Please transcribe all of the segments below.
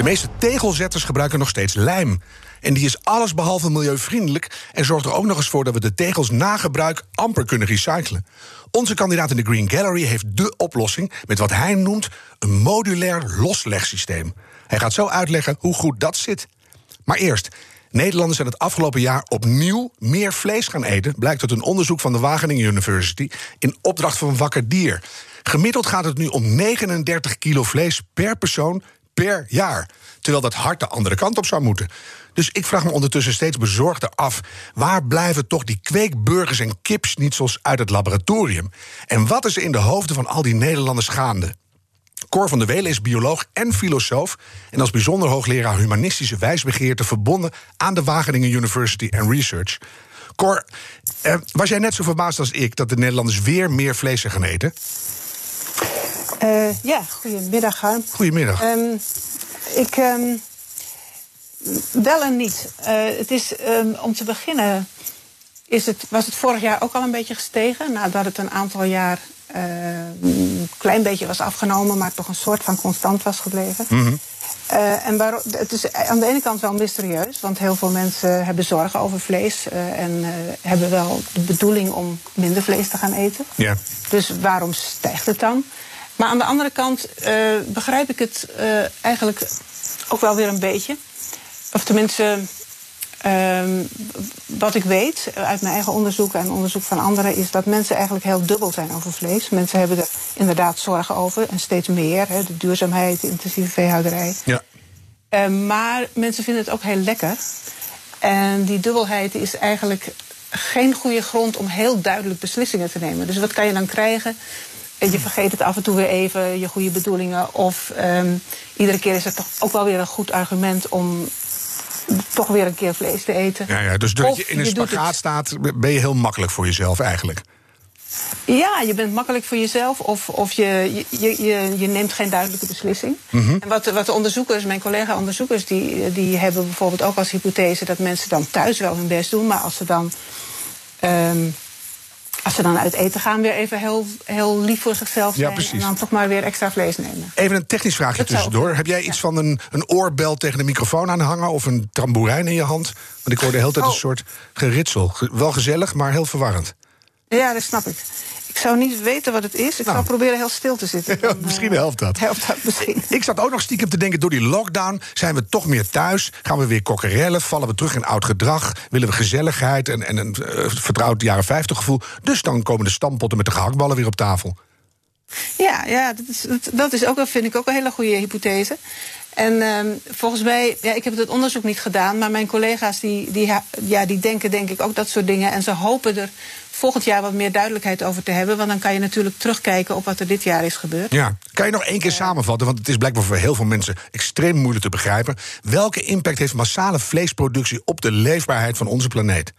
De meeste tegelzetters gebruiken nog steeds lijm. En die is allesbehalve milieuvriendelijk en zorgt er ook nog eens voor dat we de tegels na gebruik amper kunnen recyclen. Onze kandidaat in de Green Gallery heeft dé oplossing met wat hij noemt een modulair loslegsysteem. Hij gaat zo uitleggen hoe goed dat zit. Maar eerst, Nederlanders zijn het afgelopen jaar opnieuw meer vlees gaan eten, blijkt uit een onderzoek van de Wageningen University in opdracht van Wakker Dier. Gemiddeld gaat het nu om 39 kilo vlees per persoon per jaar. Terwijl dat hard de andere kant op zou moeten. Dus ik vraag me ondertussen steeds bezorgder af: waar blijven toch die kweekburgers en kipsnietsels uit het laboratorium? En wat is er in de hoofden van al die Nederlanders gaande? Cor van der Welen is bioloog en filosoof. En als bijzonder hoogleraar humanistische wijsbegeerte verbonden aan de Wageningen University and Research. Cor, eh, was jij net zo verbaasd als ik dat de Nederlanders weer meer vlees zijn gaan eten? Uh, ja, goedemiddag, Harm. Goedemiddag. Um, ik. Um, wel en niet. Uh, het is um, om te beginnen. Is het, was het vorig jaar ook al een beetje gestegen, nadat het een aantal jaar een klein beetje was afgenomen, maar toch een soort van constant was gebleven. Mm -hmm. uh, en waarom, het is aan de ene kant wel mysterieus, want heel veel mensen hebben zorgen over vlees uh, en hebben wel de bedoeling om minder vlees te gaan eten. Yeah. Dus waarom stijgt het dan? Maar aan de andere kant begrijp ik het eigenlijk ook wel weer een beetje. Of tenminste, Um, wat ik weet uit mijn eigen onderzoek en onderzoek van anderen is dat mensen eigenlijk heel dubbel zijn over vlees. Mensen hebben er inderdaad zorgen over en steeds meer. Hè, de duurzaamheid, de intensieve veehouderij. Ja. Uh, maar mensen vinden het ook heel lekker. En die dubbelheid is eigenlijk geen goede grond om heel duidelijk beslissingen te nemen. Dus wat kan je dan krijgen? Je vergeet het af en toe weer even, je goede bedoelingen. Of um, iedere keer is het toch ook wel weer een goed argument om toch weer een keer vlees te eten. Ja, ja dus doordat je in een spagaat staat, ben je heel makkelijk voor jezelf eigenlijk. Ja, je bent makkelijk voor jezelf of, of je, je, je, je neemt geen duidelijke beslissing. Mhm. Mm -hmm. En wat, wat de onderzoekers, mijn collega-onderzoekers, die, die hebben bijvoorbeeld ook als hypothese dat mensen dan thuis wel hun best doen, maar als ze dan. Um, als ze dan uit eten gaan, weer even heel, heel lief voor zichzelf zijn. Ja, en dan toch maar weer extra vlees nemen. Even een technisch vraagje Dat tussendoor. Heb jij iets ja. van een, een oorbel tegen de microfoon aan hangen of een tamboerijn in je hand? Want ik hoorde de hele tijd Oh. een soort geritsel. Ge- Wel gezellig, maar heel verwarrend. Ja, dat snap ik. Ik zou niet weten wat het is. Ik Nou. zou proberen heel stil te zitten. Ja, misschien helpt dat. Helpt dat misschien. Ik zat ook nog stiekem te denken, door die lockdown zijn we toch meer thuis. Gaan we weer kokkerellen, vallen we terug in oud gedrag. Willen we gezelligheid en, en een eh, vertrouwd jaren 50 gevoel. Dus dan komen de stampotten met de gehaktballen weer op tafel. Ja, ja dat, is, dat, is ook, vind ik ook een hele goede hypothese. En ehm, volgens mij, ja, ik heb het onderzoek niet gedaan, maar mijn collega's die, die, ja, die denken denk ik ook dat soort dingen. En ze hopen er volgend jaar wat meer duidelijkheid over te hebben. Want dan kan je natuurlijk terugkijken op wat er dit jaar is gebeurd. Ja. Kan je nog één keer samenvatten, want het is blijkbaar voor heel veel mensen extreem moeilijk te begrijpen. Welke impact heeft massale vleesproductie op de leefbaarheid van onze planeet?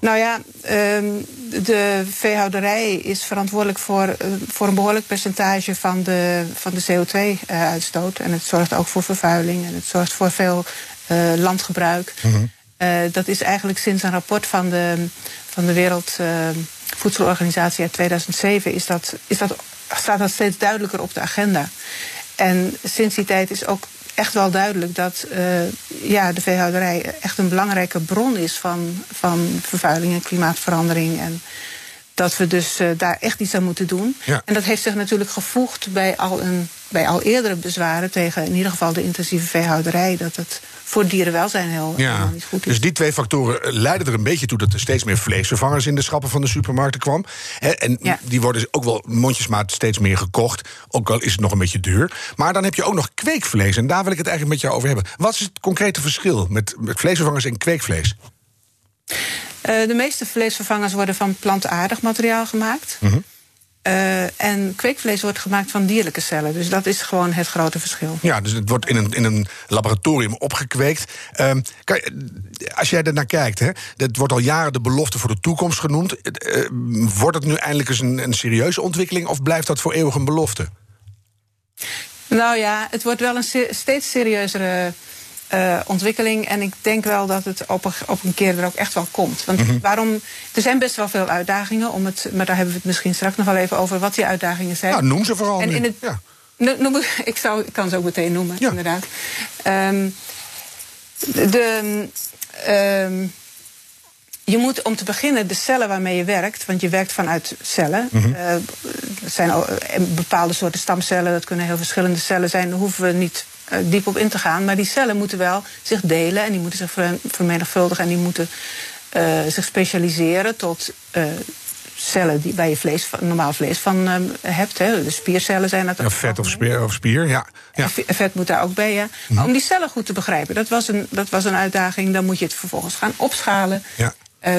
Nou ja, ehm, de veehouderij is verantwoordelijk voor, eh, voor een behoorlijk percentage van de, van de CO2-uitstoot. En het zorgt ook voor vervuiling en het zorgt voor veel eh, landgebruik. Eh, dat is eigenlijk sinds een rapport van de, van de Wereldvoedselorganisatie uit 2007 is dat, is dat, staat dat steeds duidelijker op de agenda. En sinds die tijd is ook echt wel duidelijk dat eh, ja, de veehouderij echt een belangrijke bron is van, van vervuiling en klimaatverandering. En dat we dus eh, daar echt iets aan moeten doen. Ja. En dat heeft zich natuurlijk gevoegd bij al, een, bij al eerdere bezwaren tegen in ieder geval de intensieve veehouderij. Dat het voor dierenwelzijn heel, helemaal niet goed is. dus die twee factoren eh, leiden er een beetje toe dat er steeds meer vleesvervangers in de schappen van de supermarkten kwam. En Ja. die worden ook wel mondjesmaat steeds meer gekocht, ook al is het nog een beetje duur. Maar dan heb je ook nog kweekvlees en daar wil ik het eigenlijk met jou over hebben. Wat is het concrete verschil met, met vleesvervangers en kweekvlees? Eh, de meeste vleesvervangers worden van plantaardig materiaal gemaakt. Mhm. Uh, en kweekvlees wordt gemaakt van dierlijke cellen. Dus dat is gewoon het grote verschil. Ja, dus het wordt in een, in een laboratorium opgekweekt. Uh, als jij er naar kijkt, hè, dat wordt al jaren de belofte voor de toekomst genoemd. Uh, wordt het nu eindelijk eens een, een serieuze ontwikkeling of blijft dat voor eeuwig een belofte? Nou ja, het wordt wel een steeds serieuzere uh, ontwikkeling. En ik denk wel dat het op een, op een keer er ook echt wel komt. Want mm-hmm. waarom? Er zijn best wel veel uitdagingen om het. Maar daar hebben we het misschien straks nog wel even over wat die uitdagingen zijn. Nou, noem ze vooral. En in het, ja. noem, ik, zou, ik kan ze ook meteen noemen, ja. inderdaad. Um, de. Um, je moet om te beginnen de cellen waarmee je werkt, want je werkt vanuit cellen. Mm -hmm. uh, er zijn bepaalde soorten stamcellen, dat kunnen heel verschillende cellen zijn. Daar hoeven we niet diep op in te gaan. Maar die cellen moeten wel zich delen en die moeten zich vermenigvuldigen en die moeten uh, zich specialiseren tot cellen die, waar je vlees, normaal vlees van hebt. Hè. De spiercellen zijn dat. Ja, vet of spier, of spier ja. ja. Vet moet daar ook bij, ja. -hmm. om die cellen goed te begrijpen, dat was, een, dat was een uitdaging. Dan moet je het vervolgens gaan opschalen. Ja.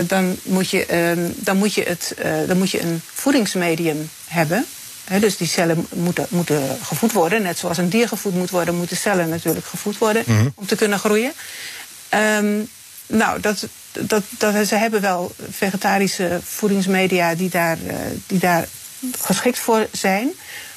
Dan, moet je, uh, dan, moet je het, dan moet je een voedingsmedium hebben. He, dus die cellen moeten, moeten gevoed worden. Net zoals een dier gevoed moet worden, moeten cellen natuurlijk gevoed worden mm -hmm. om te kunnen groeien. Um, nou, dat, dat, dat, ze hebben wel vegetarische voedingsmedia die daar, die daar geschikt voor zijn.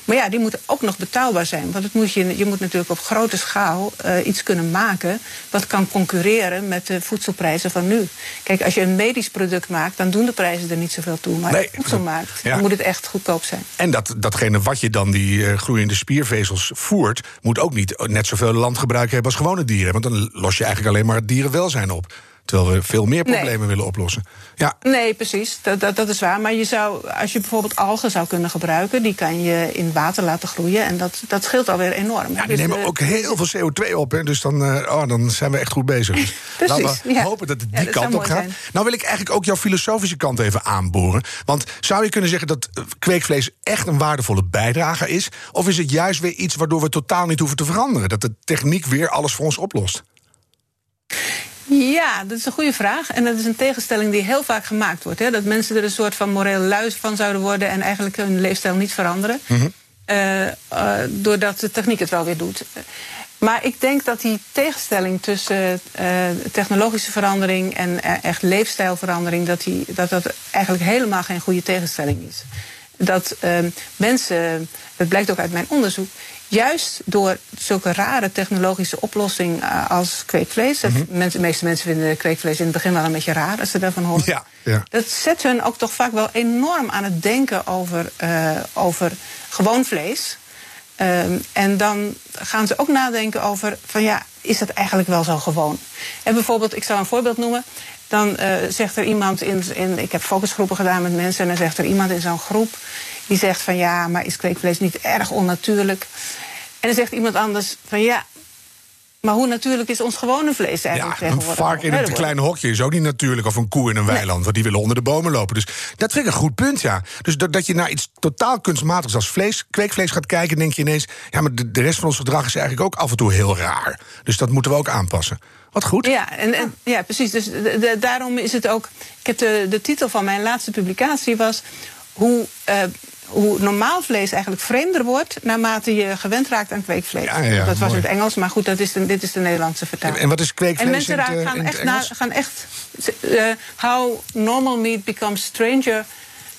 Maar ja, die moeten ook nog betaalbaar zijn. Want het moet je, je moet natuurlijk op grote schaal uh, iets kunnen maken wat kan concurreren met de voedselprijzen van nu. Kijk, als je een medisch product maakt, dan doen de prijzen er niet zoveel toe. Maar nee. als je voedsel maakt, ja. dan moet het echt goedkoop zijn. En dat, datgene wat je dan die uh, groeiende spiervezels voert, moet ook niet net zoveel landgebruik hebben als gewone dieren. Want dan los je eigenlijk alleen maar het dierenwelzijn op. Terwijl we veel meer problemen nee. willen oplossen. Ja. Nee, precies. Dat, dat, dat, is waar. Maar je zou, als je bijvoorbeeld algen zou kunnen gebruiken, die kan je in water laten groeien. En dat, dat scheelt alweer enorm. Ja, die dus nemen ook heel veel CO2 op. Hè, dus dan, uh, oh, dan zijn we echt goed bezig. Dus precies, laten we ja. hopen dat het die ja, kant op gaat. Zijn. Nou wil ik eigenlijk ook jouw filosofische kant even aanboren. Want zou je kunnen zeggen dat kweekvlees echt een waardevolle bijdrage is? Of is het juist weer iets waardoor we totaal niet hoeven te veranderen? Dat de techniek weer alles voor ons oplost? Ja, dat is een goede vraag. En dat is een tegenstelling die heel vaak gemaakt wordt. Hè? Dat mensen er een soort van moreel luis van zouden worden en eigenlijk hun leefstijl niet veranderen. Mm -hmm. uh, uh, doordat de techniek het wel weer doet. Maar ik denk dat die tegenstelling tussen uh, technologische verandering en echt leefstijlverandering, dat, die, dat dat eigenlijk helemaal geen goede tegenstelling is. Dat mensen, dat blijkt ook uit mijn onderzoek, juist door zulke rare technologische oplossing uh, als kweekvlees. Mm -hmm. de meeste mensen vinden kweekvlees in het begin wel een beetje raar als ze daarvan horen. Ja, ja. Dat zet hun ook toch vaak wel enorm aan het denken over, uh, over gewoon vlees. Um, en dan gaan ze ook nadenken over van ja, is dat eigenlijk wel zo gewoon? En bijvoorbeeld, ik zou een voorbeeld noemen. Dan uh, zegt er iemand in, in, ik heb focusgroepen gedaan met mensen, en dan zegt er iemand in zo'n groep die zegt van ja, maar is kweekvlees niet erg onnatuurlijk? En dan zegt iemand anders van ja, maar hoe natuurlijk is ons gewone vlees eigenlijk ja, Een vark in een klein hokje is ook niet natuurlijk. Of een koe in een weiland, nee. want die willen onder de bomen lopen. Dus dat vind ik een goed punt, ja. Dus dat, dat je naar iets totaal kunstmatigs als vlees, kweekvlees gaat kijken... denk je ineens, ja, maar de, de rest van ons gedrag is eigenlijk ook af en toe heel raar. Dus dat moeten we ook aanpassen. Wat goed. Ja, en, en ja precies. Dus de, de, daarom is het ook... Ik heb de, de titel van mijn laatste publicatie was... hoe... Uh, hoe normaal vlees eigenlijk vreemder wordt naarmate je gewend raakt aan kweekvlees. Ja, ja, dat was mooi. in het Engels, maar goed, dat is de, dit is de Nederlandse vertaling. En wat is kweekvlees? En mensen in het, gaan, in echt na, gaan echt. Uh, how normal meat becomes stranger.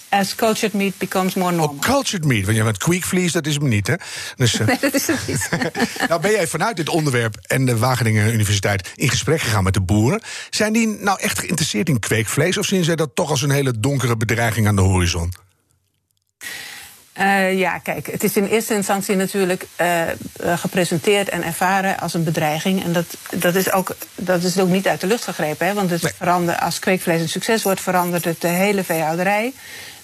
As cultured meat becomes more normal. Oh, cultured meat. Want je met kweekvlees, dat is hem niet, hè? Dus, uh... Nee, dat is het niet. nou ben jij vanuit dit onderwerp en de Wageningen Universiteit in gesprek gegaan met de boeren. Zijn die nou echt geïnteresseerd in kweekvlees? Of zien zij dat toch als een hele donkere bedreiging aan de horizon? Uh, ja, kijk, het is in eerste instantie natuurlijk uh, gepresenteerd en ervaren als een bedreiging. En dat, dat, is, ook, dat is ook niet uit de lucht gegrepen. Hè? Want het nee. verandert, als kweekvlees een succes wordt, verandert het de hele veehouderij.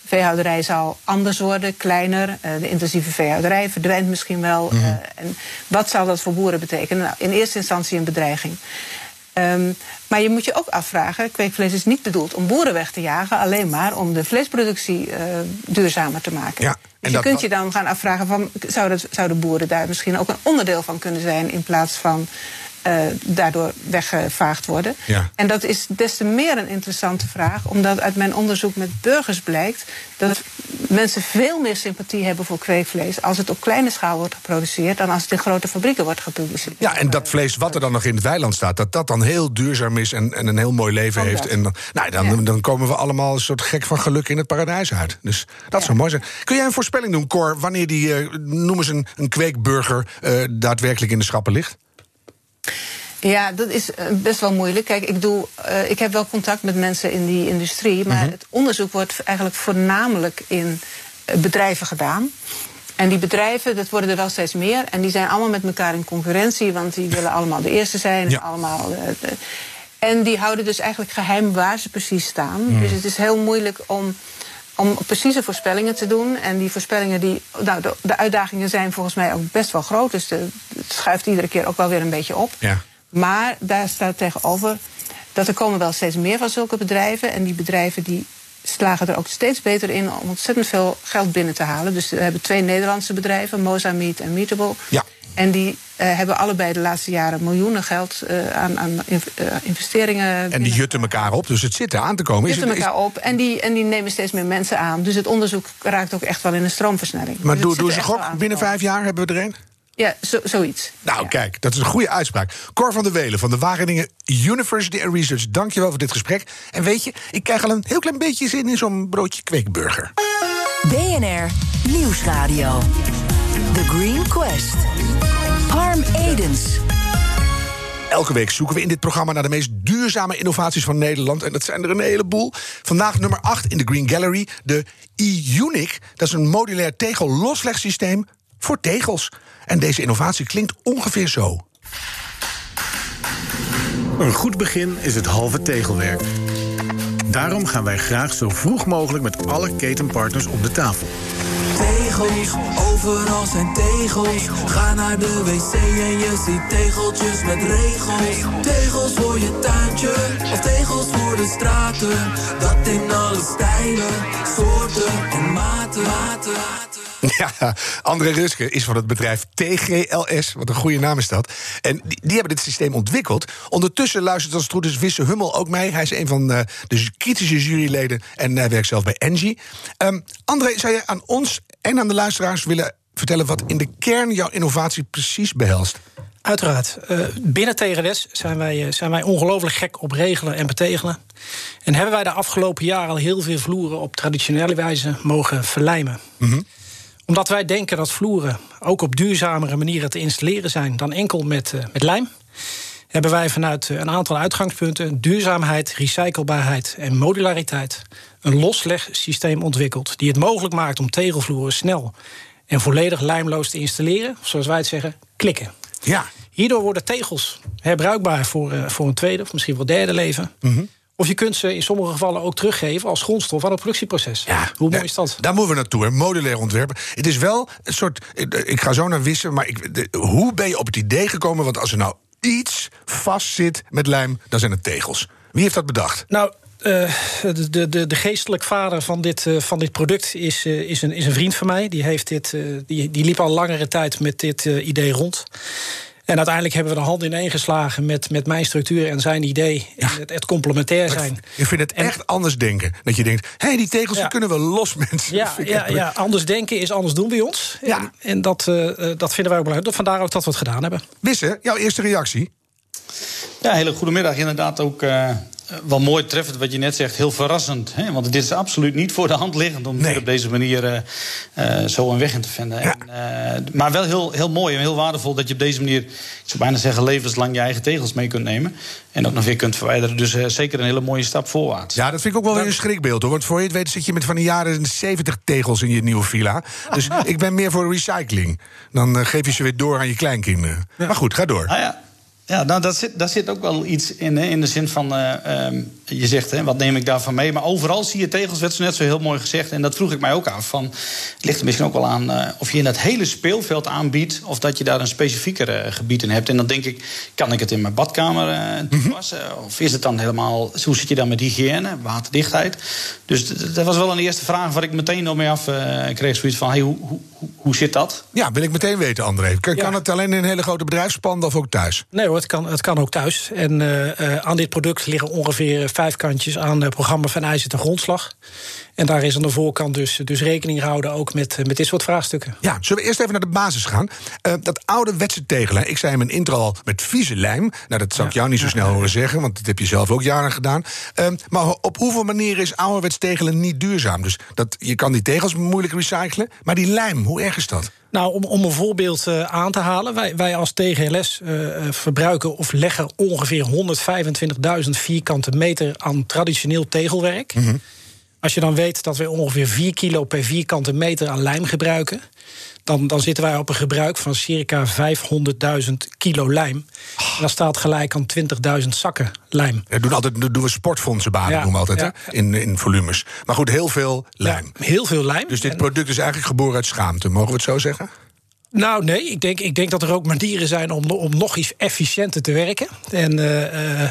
De veehouderij zal anders worden, kleiner. Uh, de intensieve veehouderij verdwijnt misschien wel. Mm -hmm. en wat zal dat voor boeren betekenen? Nou, in eerste instantie een bedreiging. Um, maar je moet je ook afvragen, kweekvlees is niet bedoeld om boeren weg te jagen, alleen maar om de vleesproductie uh, duurzamer te maken. Ja, dus je kunt je dan gaan afvragen van, zouden boeren daar misschien ook een onderdeel van kunnen zijn in plaats van eh, daardoor weggevaagd worden. Ja. En dat is des te meer een interessante vraag, omdat uit mijn onderzoek met burgers blijkt dat mensen veel meer sympathie hebben voor kweekvlees als het op kleine schaal wordt geproduceerd dan als het in grote fabrieken wordt gepubliceerd. Ja, en dat vlees wat er dan nog in het weiland staat, dat dat dan heel duurzaam is en, en een heel mooi leven Ook heeft. dat. En dan, nou, dan, Ja. dan komen we allemaal een soort gek van geluk in het paradijs uit. Dus dat zou mooi zijn. Kun jij een voorspelling doen, Cor, wanneer die, eh, noem eens een, een kweekburger, eh, daadwerkelijk in de schappen ligt? Ja, dat is eh, best wel moeilijk. Kijk, ik, doe, eh, ik heb wel contact met mensen in die industrie, maar het onderzoek wordt eigenlijk voornamelijk in eh, bedrijven gedaan. En die bedrijven, dat worden er wel steeds meer. En die zijn allemaal met elkaar in concurrentie, want die willen allemaal de eerste zijn. Ja. Allemaal, de- en die houden dus eigenlijk geheim waar ze precies staan. Dus het is heel moeilijk om, om precieze voorspellingen te doen. En die voorspellingen, die, nou, de, de uitdagingen zijn volgens mij ook best wel groot. Dus de, schuift iedere keer ook wel weer een beetje op. Ja. Maar daar staat tegenover dat er komen wel steeds meer van zulke bedrijven. En die bedrijven die slagen er ook steeds beter in om ontzettend veel geld binnen te halen. Dus we hebben twee Nederlandse bedrijven, Moza Meat en Meatable. Ja. En die eh, hebben allebei de laatste jaren miljoenen geld eh, aan, aan inv- eh, investeringen. En die jutten elkaar op, dus het zit er aan te komen. Is Jutten het- is- elkaar op en die, en die nemen steeds meer mensen aan. Dus het onderzoek raakt ook echt wel in een stroomversnelling. maar Dus het doe, doe ze gok, binnen vijf jaar hebben we er een? Ja, zo, zoiets. Nou, Ja. kijk, dat is een goede uitspraak. Cor van der Welen van de Wageningen University and Research, dankjewel voor dit gesprek. En weet je, ik krijg al een heel klein beetje zin in zo'n broodje kweekburger. BNR Nieuwsradio. The Green Quest. Harm Edens. Elke week zoeken we in dit programma naar de meest duurzame innovaties van Nederland. En dat zijn er een heleboel. Vandaag nummer 8 in de Green Gallery. De e-Unic. Dat is een modulair tegel-loslegsysteem voor tegels. En deze innovatie klinkt ongeveer zo. Een goed begin is het halve tegelwerk. Daarom gaan wij graag zo vroeg mogelijk met alle ketenpartners om de tafel. Tegels, overal zijn tegels. Ga naar de wc en je ziet tegeltjes met regels. Tegels voor je tuintje of tegels voor de straten. Dat in alle stijlen, soorten en maten. maten. Ja, André Ruske is van het bedrijf TGLS. Wat een goede naam is dat. En die, die hebben dit systeem ontwikkeld. Ondertussen luistert als het goed is Wisse Hummel ook mee. Hij is een van eh, de kritische juryleden en hij werkt zelf bij Engie. Ehm, André, zou je aan ons en aan de luisteraars willen vertellen... wat in de kern jouw innovatie precies behelst? Uiteraard. Eh, binnen TGS zijn wij, eh, zijn wij ongelooflijk gek op regelen en betegelen. En hebben wij de afgelopen jaren al heel veel vloeren op traditionele wijze mogen verlijmen. Omdat wij denken dat vloeren ook op duurzamere manieren te installeren zijn dan enkel met, eh, met lijm. Hebben wij vanuit eh, een aantal uitgangspunten duurzaamheid, recyclebaarheid en modulariteit een loslegsysteem ontwikkeld die het mogelijk maakt om tegelvloeren snel en volledig lijmloos te installeren, of zoals wij het zeggen, klikken. Ja, Hierdoor worden tegels herbruikbaar voor, eh, voor een tweede of misschien wel derde leven. Of je kunt ze in sommige gevallen ook teruggeven als grondstof aan het productieproces. Ja, Hoe mooi is dat? Daar moeten we naartoe, hè? modulair ontwerpen. Het is wel een soort. Ik, ik ga zo naar wissen, maar ik, de- hoe ben je op het idee gekomen? Want als er nou iets vast zit met lijm, dan zijn het tegels. Wie heeft dat bedacht? Nou, eh, de, de, de, geestelijk vader van dit, eh, van dit product is, eh, is, een, is een vriend van mij. Die, heeft dit, eh, die, die liep al langere tijd met dit eh, idee rond. En uiteindelijk hebben we de hand ineen geslagen met, met mijn structuur en zijn idee. En het, het complementair zijn. Ik vind het En- echt anders denken. Dat je denkt, hé, hey, die tegels Ja. kunnen we los, mensen. Ja, ja, ja, anders denken is anders doen bij ons. Ja. En, en dat, eh, eh, dat vinden wij ook belangrijk. Vandaar ook dat we het gedaan hebben. Wisse, jouw eerste reactie? Ja, hele goedemiddag. Inderdaad ook eh, wel mooi treffend wat je net zegt. Heel verrassend. Hè? Want dit is absoluut niet voor de hand liggend... om Nee. op deze manier eh, eh, zo een weg in te vinden. Ja. En, eh, maar wel heel, heel mooi en heel waardevol dat je op deze manier... ik zou bijna zeggen levenslang je eigen tegels mee kunt nemen. En ook nog weer kunt verwijderen. Dus eh, zeker een hele mooie stap voorwaarts. Ja, dat vind ik ook wel weer een schrikbeeld hoor. Want voor je het weet zit je met van de jaren 70 tegels in je nieuwe villa. Dus ik ben meer voor recycling. Dan eh, geef je ze weer door aan je kleinkinderen. Maar goed, ga door. Nou ja, ja nou, dat zit, daar zit ook wel iets in. Hè, in de zin van, eh, ehm, je zegt, hè, wat neem ik daarvan mee? Maar overal zie je tegels, werd zo net zo heel mooi gezegd. En dat vroeg ik mij ook af. Van, het ligt er misschien ook wel aan eh, of je in het hele speelveld aanbiedt... of dat je daar een specifieker eh, gebied in hebt. En dan denk ik, kan ik het in mijn badkamer eh, toepassen? Of is het dan helemaal... Hoe zit je dan met hygiëne, waterdichtheid? Dus dat was wel een eerste vraag waar ik meteen op mee af kreeg. Zoiets van, hey, hoe, hoe, hoe, hoe zit dat? Ja, wil ik meteen weten, André. Kan, Ja. kan het alleen in een hele grote bedrijfspand of ook thuis? Nee hoor, het kan, het kan ook thuis. En uh, uh, aan dit product liggen ongeveer vijf kantjes aan uh, programma van ijzer ten grondslag. En daar is aan de voorkant dus, dus rekening gehouden ook met, met dit soort vraagstukken. Ja, zullen we eerst even naar de basis gaan? dat oude wetse tegelen, ik zei in mijn intro al met vieze lijm. Nou, dat zou ik jou niet zo snel horen zeggen, want dat heb je zelf ook jaren gedaan. maar op hoeveel manieren is ouderwets tegelen niet duurzaam? Dus dat, je kan die tegels moeilijk recyclen, maar die lijm, hoe erg is dat? Nou, om, om een voorbeeld uh, aan te halen. Wij, wij als TGLS uh, verbruiken of leggen ongeveer 125.000 vierkante meter aan traditioneel tegelwerk. -hmm. Als je dan weet dat we ongeveer 4 kilo per vierkante meter aan lijm gebruiken dan, dan zitten wij op een gebruik van circa 500.000 kilo lijm. En dat staat gelijk aan 20.000 zakken lijm. Ja, doen, altijd, doen we sportfondsenbaden, ja, doen we altijd, ja. In, in volumes. Maar goed, heel veel lijm. Ja, heel veel lijm. Dus dit en... product is eigenlijk geboren uit schaamte, mogen we het zo zeggen? Nou, nee. Ik denk, ik denk dat er ook manieren zijn om, om nog iets efficiënter te werken. En uh, uh,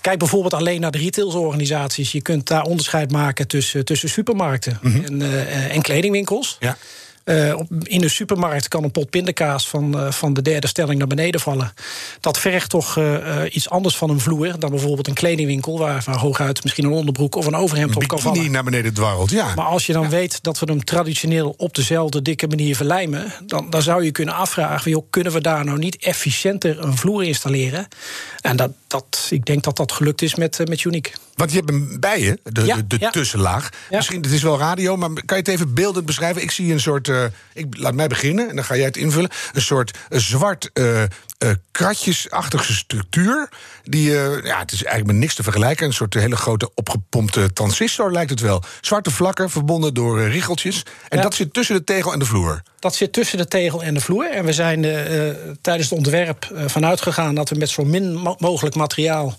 kijk bijvoorbeeld alleen naar de retailsorganisaties. Je kunt daar onderscheid maken tussen, tussen supermarkten mm -hmm. en, uh, en kledingwinkels. Ja. Uh, in de supermarkt kan een pot pindakaas van, uh, van de derde stelling naar beneden vallen. Dat vergt toch uh, iets anders van een vloer dan bijvoorbeeld een kledingwinkel, waar, waar hooguit misschien een onderbroek of een overhemd op kan vallen. Die naar beneden dwarrelt, ja. Maar als je dan ja. weet dat we hem traditioneel op dezelfde dikke manier verlijmen, dan, dan zou je kunnen afvragen: joh, kunnen we daar nou niet efficiënter een vloer installeren? En dat, dat, ik denk dat dat gelukt is met, met Unique. Want je hebt hem bij je, de, ja, de, tussenlaag. Misschien, het is wel radio, maar kan je het even beeldend beschrijven? Ik zie een soort, uh, ik, laat mij beginnen en dan ga jij het invullen. Een soort uh, zwart uh, kratjesachtige structuur. Die, ja, het is eigenlijk met niks te vergelijken. Een soort hele grote opgepompte transistor lijkt het wel. Zwarte vlakken verbonden door riggeltjes. En dat zit tussen de tegel en de vloer. Dat zit tussen de tegel en de vloer. En we zijn tijdens het ontwerp vanuit gegaan dat we met zo min mo mogelijk materiaal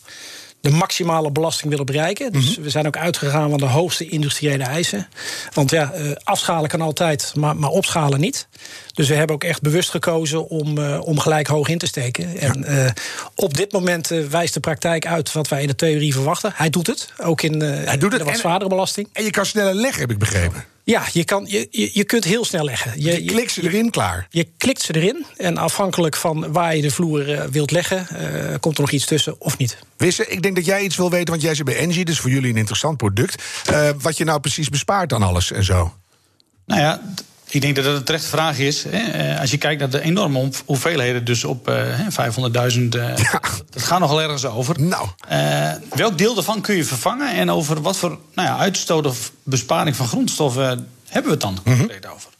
de maximale belasting willen bereiken. Dus mm -hmm. we zijn ook uitgegaan van de hoogste industriële eisen. Want ja, uh, afschalen kan altijd, maar, maar opschalen niet. Dus we hebben ook echt bewust gekozen om, uh, om gelijk hoog in te steken. En uh, op dit moment wijst de praktijk uit wat wij in de theorie verwachten. Hij doet het, ook in, Hij doet het. de wat zwaardere belasting. En je kan sneller leggen, heb ik begrepen. Ja, je, kan, je, je, kunt heel snel leggen. Je, je klikt ze erin, klaar. Je klikt ze erin. En afhankelijk van waar je de vloer uh, wilt leggen, uh, komt er nog iets tussen of niet. Wisse, ik denk dat jij iets wil weten, want jij zit bij Engie, dus voor jullie een interessant product. Uh, wat je nou precies bespaart aan alles en zo. Nou ja, ik denk dat dat een terechte vraag is. Hè. Als je kijkt naar de enorme hoeveelheden, dus op uh, 500.000, uh, ja. dat gaat nogal ergens over. Nou. Uh, welk deel daarvan kun je vervangen en over wat voor nou ja, uitstoot of besparing van grondstoffen hebben we het dan concreet mm -hmm. over?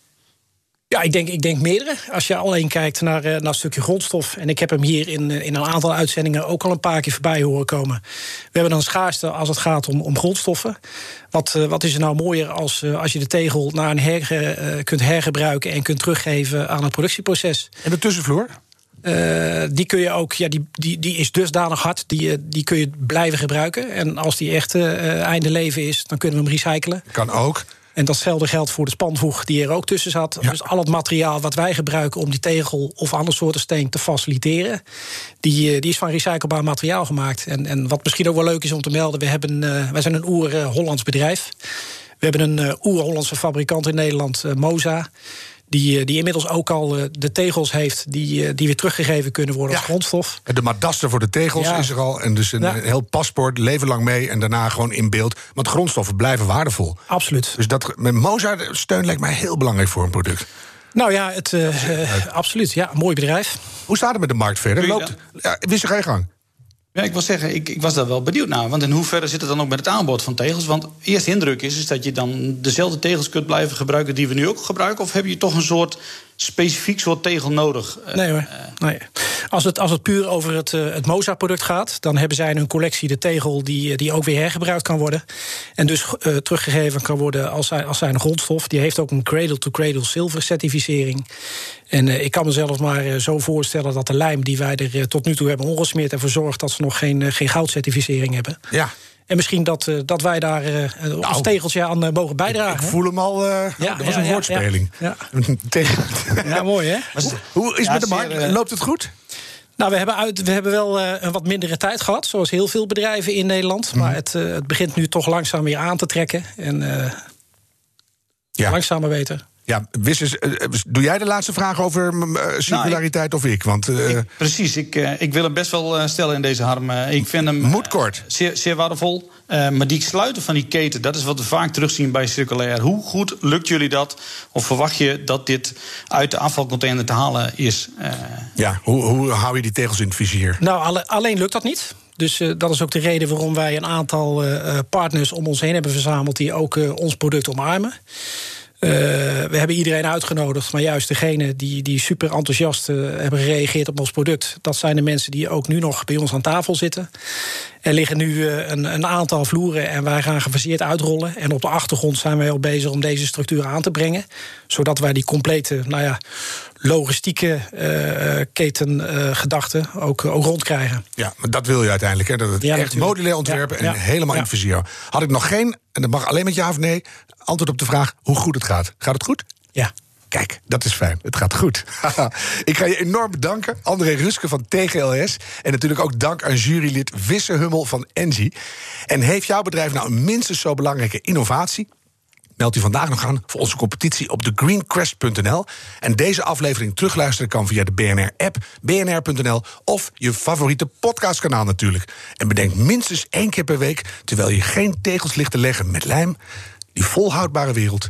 Ja, ik denk, ik denk meerdere. Als je alleen kijkt naar, naar een stukje grondstof. En ik heb hem hier in, in een aantal uitzendingen ook al een paar keer voorbij horen komen. We hebben dan schaarste als het gaat om, om grondstoffen. Wat, wat is er nou mooier als, als je de tegel naar een her, kunt hergebruiken en kunt teruggeven aan het productieproces? En de tussenvloer? Uh, die kun je ook, ja, die, die, die is dusdanig hard, die, die kun je blijven gebruiken. En als die echt uh, einde leven is, dan kunnen we hem recyclen. Kan ook. En datzelfde geldt voor de spanvoeg die er ook tussen zat. Ja. Dus al het materiaal wat wij gebruiken om die tegel of andere soorten steen te faciliteren, die, die is van recyclebaar materiaal gemaakt. En, en wat misschien ook wel leuk is om te melden, we hebben, uh, wij zijn een oer-Hollands bedrijf. We hebben een uh, oer-Hollandse fabrikant in Nederland, uh, Moza. Die, die inmiddels ook al de tegels heeft die, die weer teruggegeven kunnen worden ja. als grondstof. En de madaster voor de tegels ja. is er al. En dus een ja. heel paspoort, leven lang mee en daarna gewoon in beeld. Want grondstoffen blijven waardevol. Absoluut. Dus dat, met Mozart steun lijkt mij heel belangrijk voor een product. Nou ja, het, uh, absoluut. Ja, een mooi bedrijf. Hoe staat het met de markt verder? Loopt, ja, wist je geen gang? Ja, ik wil zeggen, ik, ik, was daar wel benieuwd naar. Want in hoeverre zit het dan ook met het aanbod van tegels? Want eerste indruk is, is dat je dan dezelfde tegels kunt blijven gebruiken die we nu ook gebruiken. Of heb je toch een soort specifiek soort tegel nodig? Nee hoor. Nee. Als, het, als het puur over het, uh, het Moza-product gaat, dan hebben zij in hun collectie de tegel die, die ook weer hergebruikt kan worden. En dus uh, teruggegeven kan worden als, als zijn grondstof. Die heeft ook een cradle-to-cradle -cradle zilver certificering. En uh, ik kan mezelf maar zo voorstellen dat de lijm die wij er tot nu toe hebben ongesmeerd ervoor zorgt dat ze nog geen, geen goudcertificering hebben. Ja. En misschien dat, uh, dat wij daar uh, nou, als tegeltje aan uh, mogen bijdragen. Ik, ik voel hem al. ja, dat was ja, een woordspeling. Ja, ja. mooi hè? Hoe is het met de markt? Loopt het goed? Nou, we hebben, uit, we hebben wel uh, een wat mindere tijd gehad, zoals heel veel bedrijven in Nederland. Mm. Maar het, uh, het begint nu toch langzaam weer aan te trekken. En uh, ja. langzamer beter. Ja, Wis, is, eh, eh, doe jij de laatste vraag over eh, circulariteit of ik? Want, eh, Ik- precies, ik, ik wil hem best wel stellen in deze harm. Eh, ik vind hem Moet kort. zeer, zeer waardevol. Eh, maar die sluiten van die keten, dat is wat we vaak terugzien bij circulair. Hoe goed lukt jullie dat? Of verwacht je dat dit uit de afvalcontainer te halen is? Eh, ja, hoe, hoe hou je die tegels in het vizier? Nou, alle- alleen lukt dat niet. Dus eh, dat is ook de reden waarom wij een aantal eh, eh, partners om ons heen hebben verzameld die ook eh, ons product omarmen. Eh, we hebben iedereen uitgenodigd, maar juist degene die, die super enthousiast eh, hebben gereageerd op ons product, dat zijn de mensen die ook nu nog bij ons aan tafel zitten. Er liggen nu eh, een, een aantal vloeren en wij gaan gefaseerd uitrollen. En op de achtergrond zijn wij al bezig om deze structuur aan te brengen, zodat wij die complete, nou ja, logistieke eh ketengedachte ook, ook rondkrijgen. Ja, maar dat wil je uiteindelijk. Hè? Dat het Ja, echt natuurlijk. modulair ontwerpen Ja, en ja, helemaal in het vizier. Had ik nog geen, en dat mag alleen met ja of nee, antwoord op de vraag hoe goed het gaat. Gaat het goed? Ja. Kijk, dat is fijn. Het gaat goed. ik ga je enorm bedanken, André Ruske van TGLS. En natuurlijk ook dank aan jurylid Wisse Hummel van Engie. En heeft jouw bedrijf nou een minstens zo belangrijke innovatie? Meld u vandaag nog aan voor onze competitie op thegreenquest.nl. En deze aflevering terugluisteren kan via de BNR-app, bnr.nl of je favoriete podcastkanaal natuurlijk. En bedenk minstens één keer per week, terwijl je geen tegels ligt te leggen met lijm, die volhoudbare wereld,